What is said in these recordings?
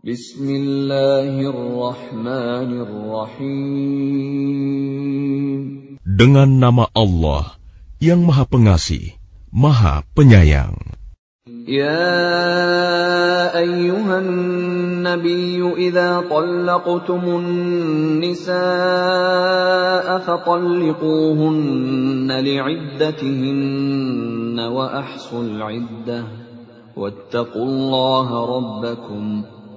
Bismillahirrahmanirrahim. Dengan nama Allah yang Maha Pengasih, Maha Penyayang. Ya ayyuhan nabiyyu idza talaqtumun nisaa fatalliquhunna li'iddatihinna wa ahsul 'iddah wattaqullaha rabbakum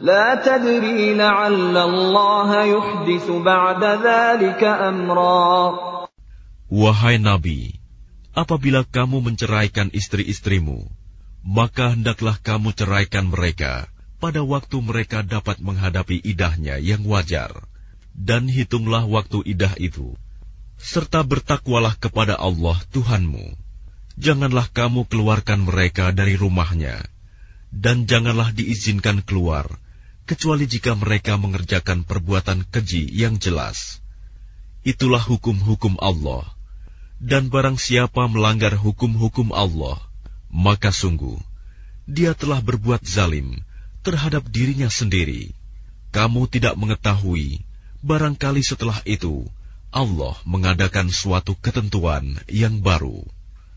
لا تدري لعل الله يحدث بعد ذلك أمرا Wahai Nabi, apabila kamu menceraikan istri-istrimu, maka hendaklah kamu ceraikan mereka pada waktu mereka dapat menghadapi idahnya yang wajar, dan hitunglah waktu idah itu, serta bertakwalah kepada Allah Tuhanmu. Janganlah kamu keluarkan mereka dari rumahnya, dan janganlah diizinkan keluar, kecuali jika mereka mengerjakan perbuatan keji yang jelas. Itulah hukum-hukum Allah dan barang siapa melanggar hukum-hukum Allah, maka sungguh dia telah berbuat zalim terhadap dirinya sendiri. Kamu tidak mengetahui, barangkali setelah itu Allah mengadakan suatu ketentuan yang baru.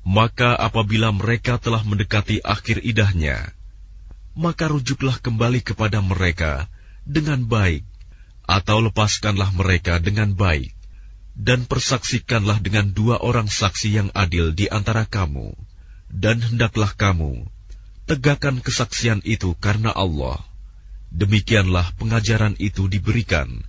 Maka apabila mereka telah mendekati akhir idahnya, maka rujuklah kembali kepada mereka dengan baik, atau lepaskanlah mereka dengan baik, dan persaksikanlah dengan dua orang saksi yang adil di antara kamu, dan hendaklah kamu tegakkan kesaksian itu karena Allah. Demikianlah pengajaran itu diberikan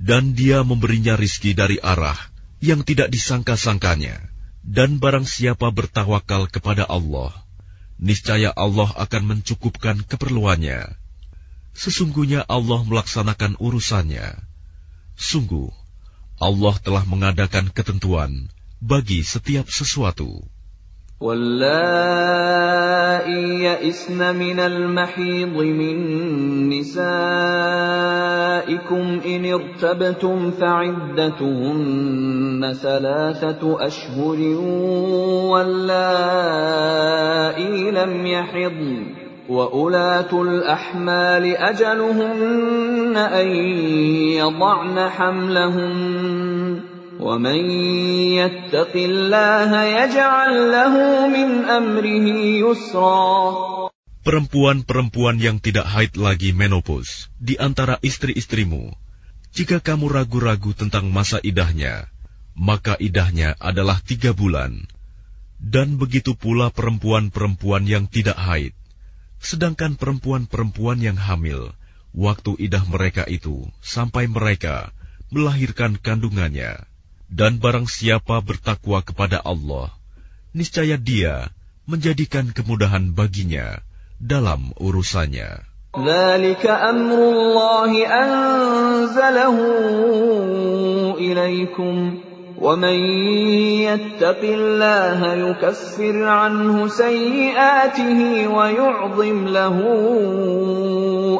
dan dia memberinya rizki dari arah yang tidak disangka-sangkanya. Dan barang siapa bertawakal kepada Allah, niscaya Allah akan mencukupkan keperluannya. Sesungguhnya Allah melaksanakan urusannya. Sungguh, Allah telah mengadakan ketentuan bagi setiap sesuatu. واللائي يئسن من المحيض من نسائكم إن ارتبتم فعدتهن ثلاثة أشهر واللائي لم يحضن وأولاة الأحمال أجلهن أن يضعن حملهن ومن يتق الله يجعل له من أمره يسرا Perempuan-perempuan yang tidak haid lagi menopause di antara istri-istrimu, jika kamu ragu-ragu tentang masa idahnya, maka idahnya adalah tiga bulan. Dan begitu pula perempuan-perempuan yang tidak haid. Sedangkan perempuan-perempuan yang hamil, waktu idah mereka itu sampai mereka melahirkan kandungannya. Dan barang siapa bertakwa kepada Allah, niscaya dia menjadikan kemudahan baginya dalam urusannya. ومن يتق الله يكفر عنه سيئاته ويعظم له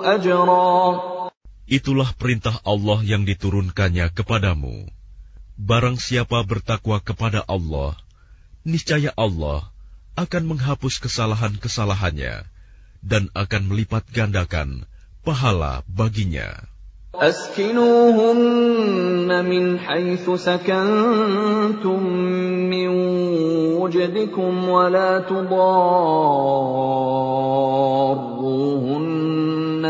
أجرا Itulah perintah Allah yang diturunkannya kepadamu. Barang siapa bertakwa kepada Allah, niscaya Allah akan menghapus kesalahan-kesalahannya dan akan melipat gandakan pahala baginya. أسكنوهن من حيث سكنتم من وجدكم ولا تضاروهن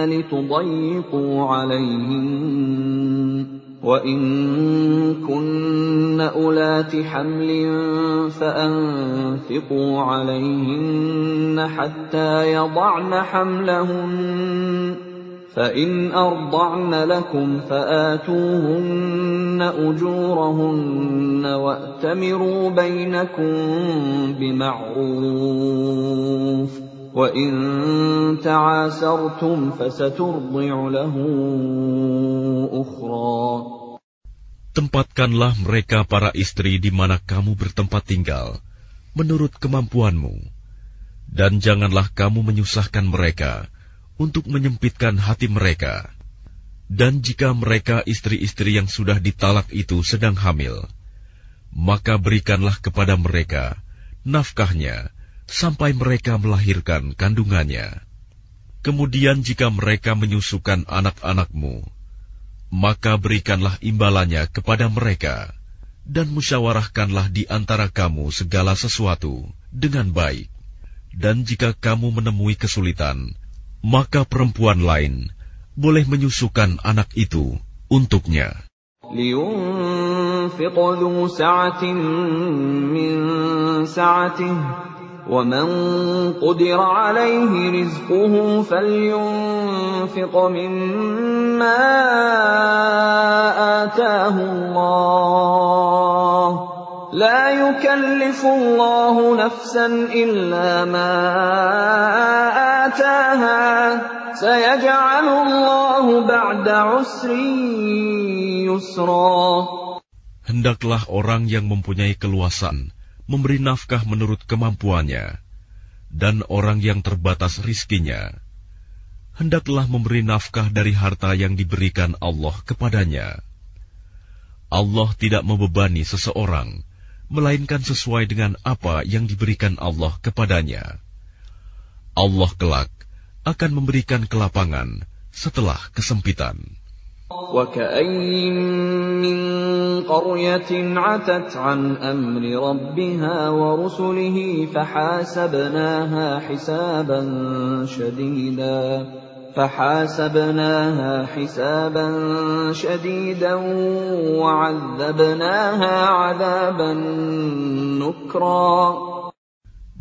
لتضيقوا عليهن وإن كن أولات حمل فأنفقوا عليهن حتى يضعن حملهن فإن أرضعن لكم فآتوهن أجورهن وأتمروا بينكم بمعروف وإن تعاسرتم فسترضع له أخرى Tempatkanlah mereka para istri di mana kamu bertempat tinggal, menurut kemampuanmu, dan janganlah kamu menyusahkan mereka, untuk menyempitkan hati mereka. Dan jika mereka istri-istri yang sudah ditalak itu sedang hamil, maka berikanlah kepada mereka nafkahnya sampai mereka melahirkan kandungannya. Kemudian jika mereka menyusukan anak-anakmu, maka berikanlah imbalannya kepada mereka, dan musyawarahkanlah di antara kamu segala sesuatu dengan baik. Dan jika kamu menemui kesulitan, maka perempuan lain boleh menyusukan anak itu untuknya. لينفق ذو سعة من سعته ومن قدر عليه رزقه فلينفق مما آتاه الله. لا يكلف الله نفسا إلا ما آتاها. سيجعل الله بعد عسر يسرا. Hendaklah orang yang mempunyai keluasan memberi nafkah menurut kemampuannya, dan orang yang terbatas rizkinya, hendaklah memberi nafkah dari harta yang diberikan Allah kepadanya. Allah tidak membebani seseorang melainkan sesuai dengan apa yang diberikan Allah kepadanya. Allah kelak akan memberikan kelapangan setelah kesempitan. وكأين من قرية عتت عن أمر ربها ورسله فحاسبناها حسابا شديدا فحاسبناها حسابا شديدا وعذبناها عذابا نكرا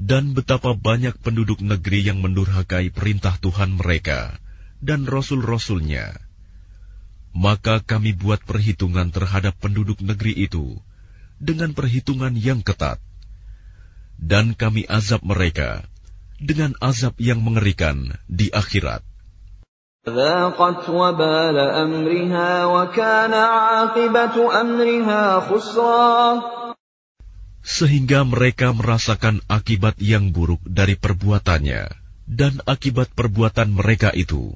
Dan betapa banyak penduduk negeri yang mendurhakai perintah Tuhan mereka dan rasul-rasulnya. maka kami buat perhitungan terhadap penduduk negeri itu dengan perhitungan yang ketat, dan kami azab mereka dengan azab yang mengerikan di akhirat. Sehingga mereka merasakan akibat yang buruk dari perbuatannya dan akibat perbuatan mereka itu.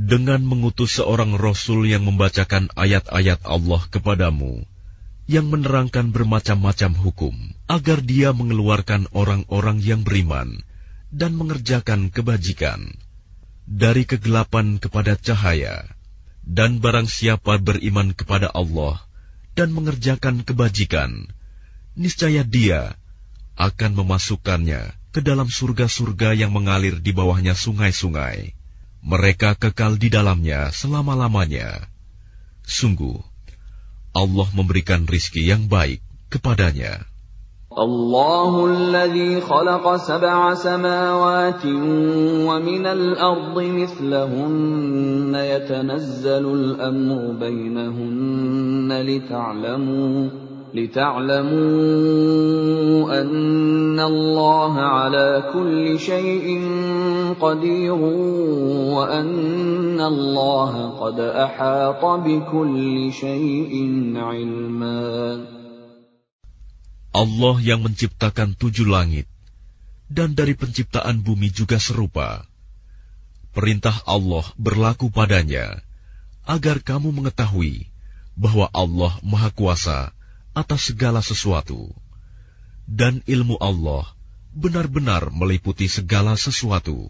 dengan mengutus seorang rasul yang membacakan ayat-ayat Allah kepadamu, yang menerangkan bermacam-macam hukum, agar dia mengeluarkan orang-orang yang beriman dan mengerjakan kebajikan dari kegelapan kepada cahaya, dan barang siapa beriman kepada Allah dan mengerjakan kebajikan, niscaya dia akan memasukkannya ke dalam surga-surga yang mengalir di bawahnya sungai-sungai mereka kekal di dalamnya selama-lamanya. Sungguh, Allah memberikan rizki yang baik kepadanya. الله الذي خلق سبع سماوات ومن الأرض مثلهن يتنزل الأمر بينهن لتعلموا لتعلموا أن الله على كل شيء قدير وأن الله قد أحاط بكل شيء علما Allah yang menciptakan tujuh langit dan dari penciptaan bumi juga serupa. Perintah Allah berlaku padanya agar kamu mengetahui bahwa Allah Maha Kuasa atas segala sesuatu, dan ilmu Allah benar-benar meliputi segala sesuatu.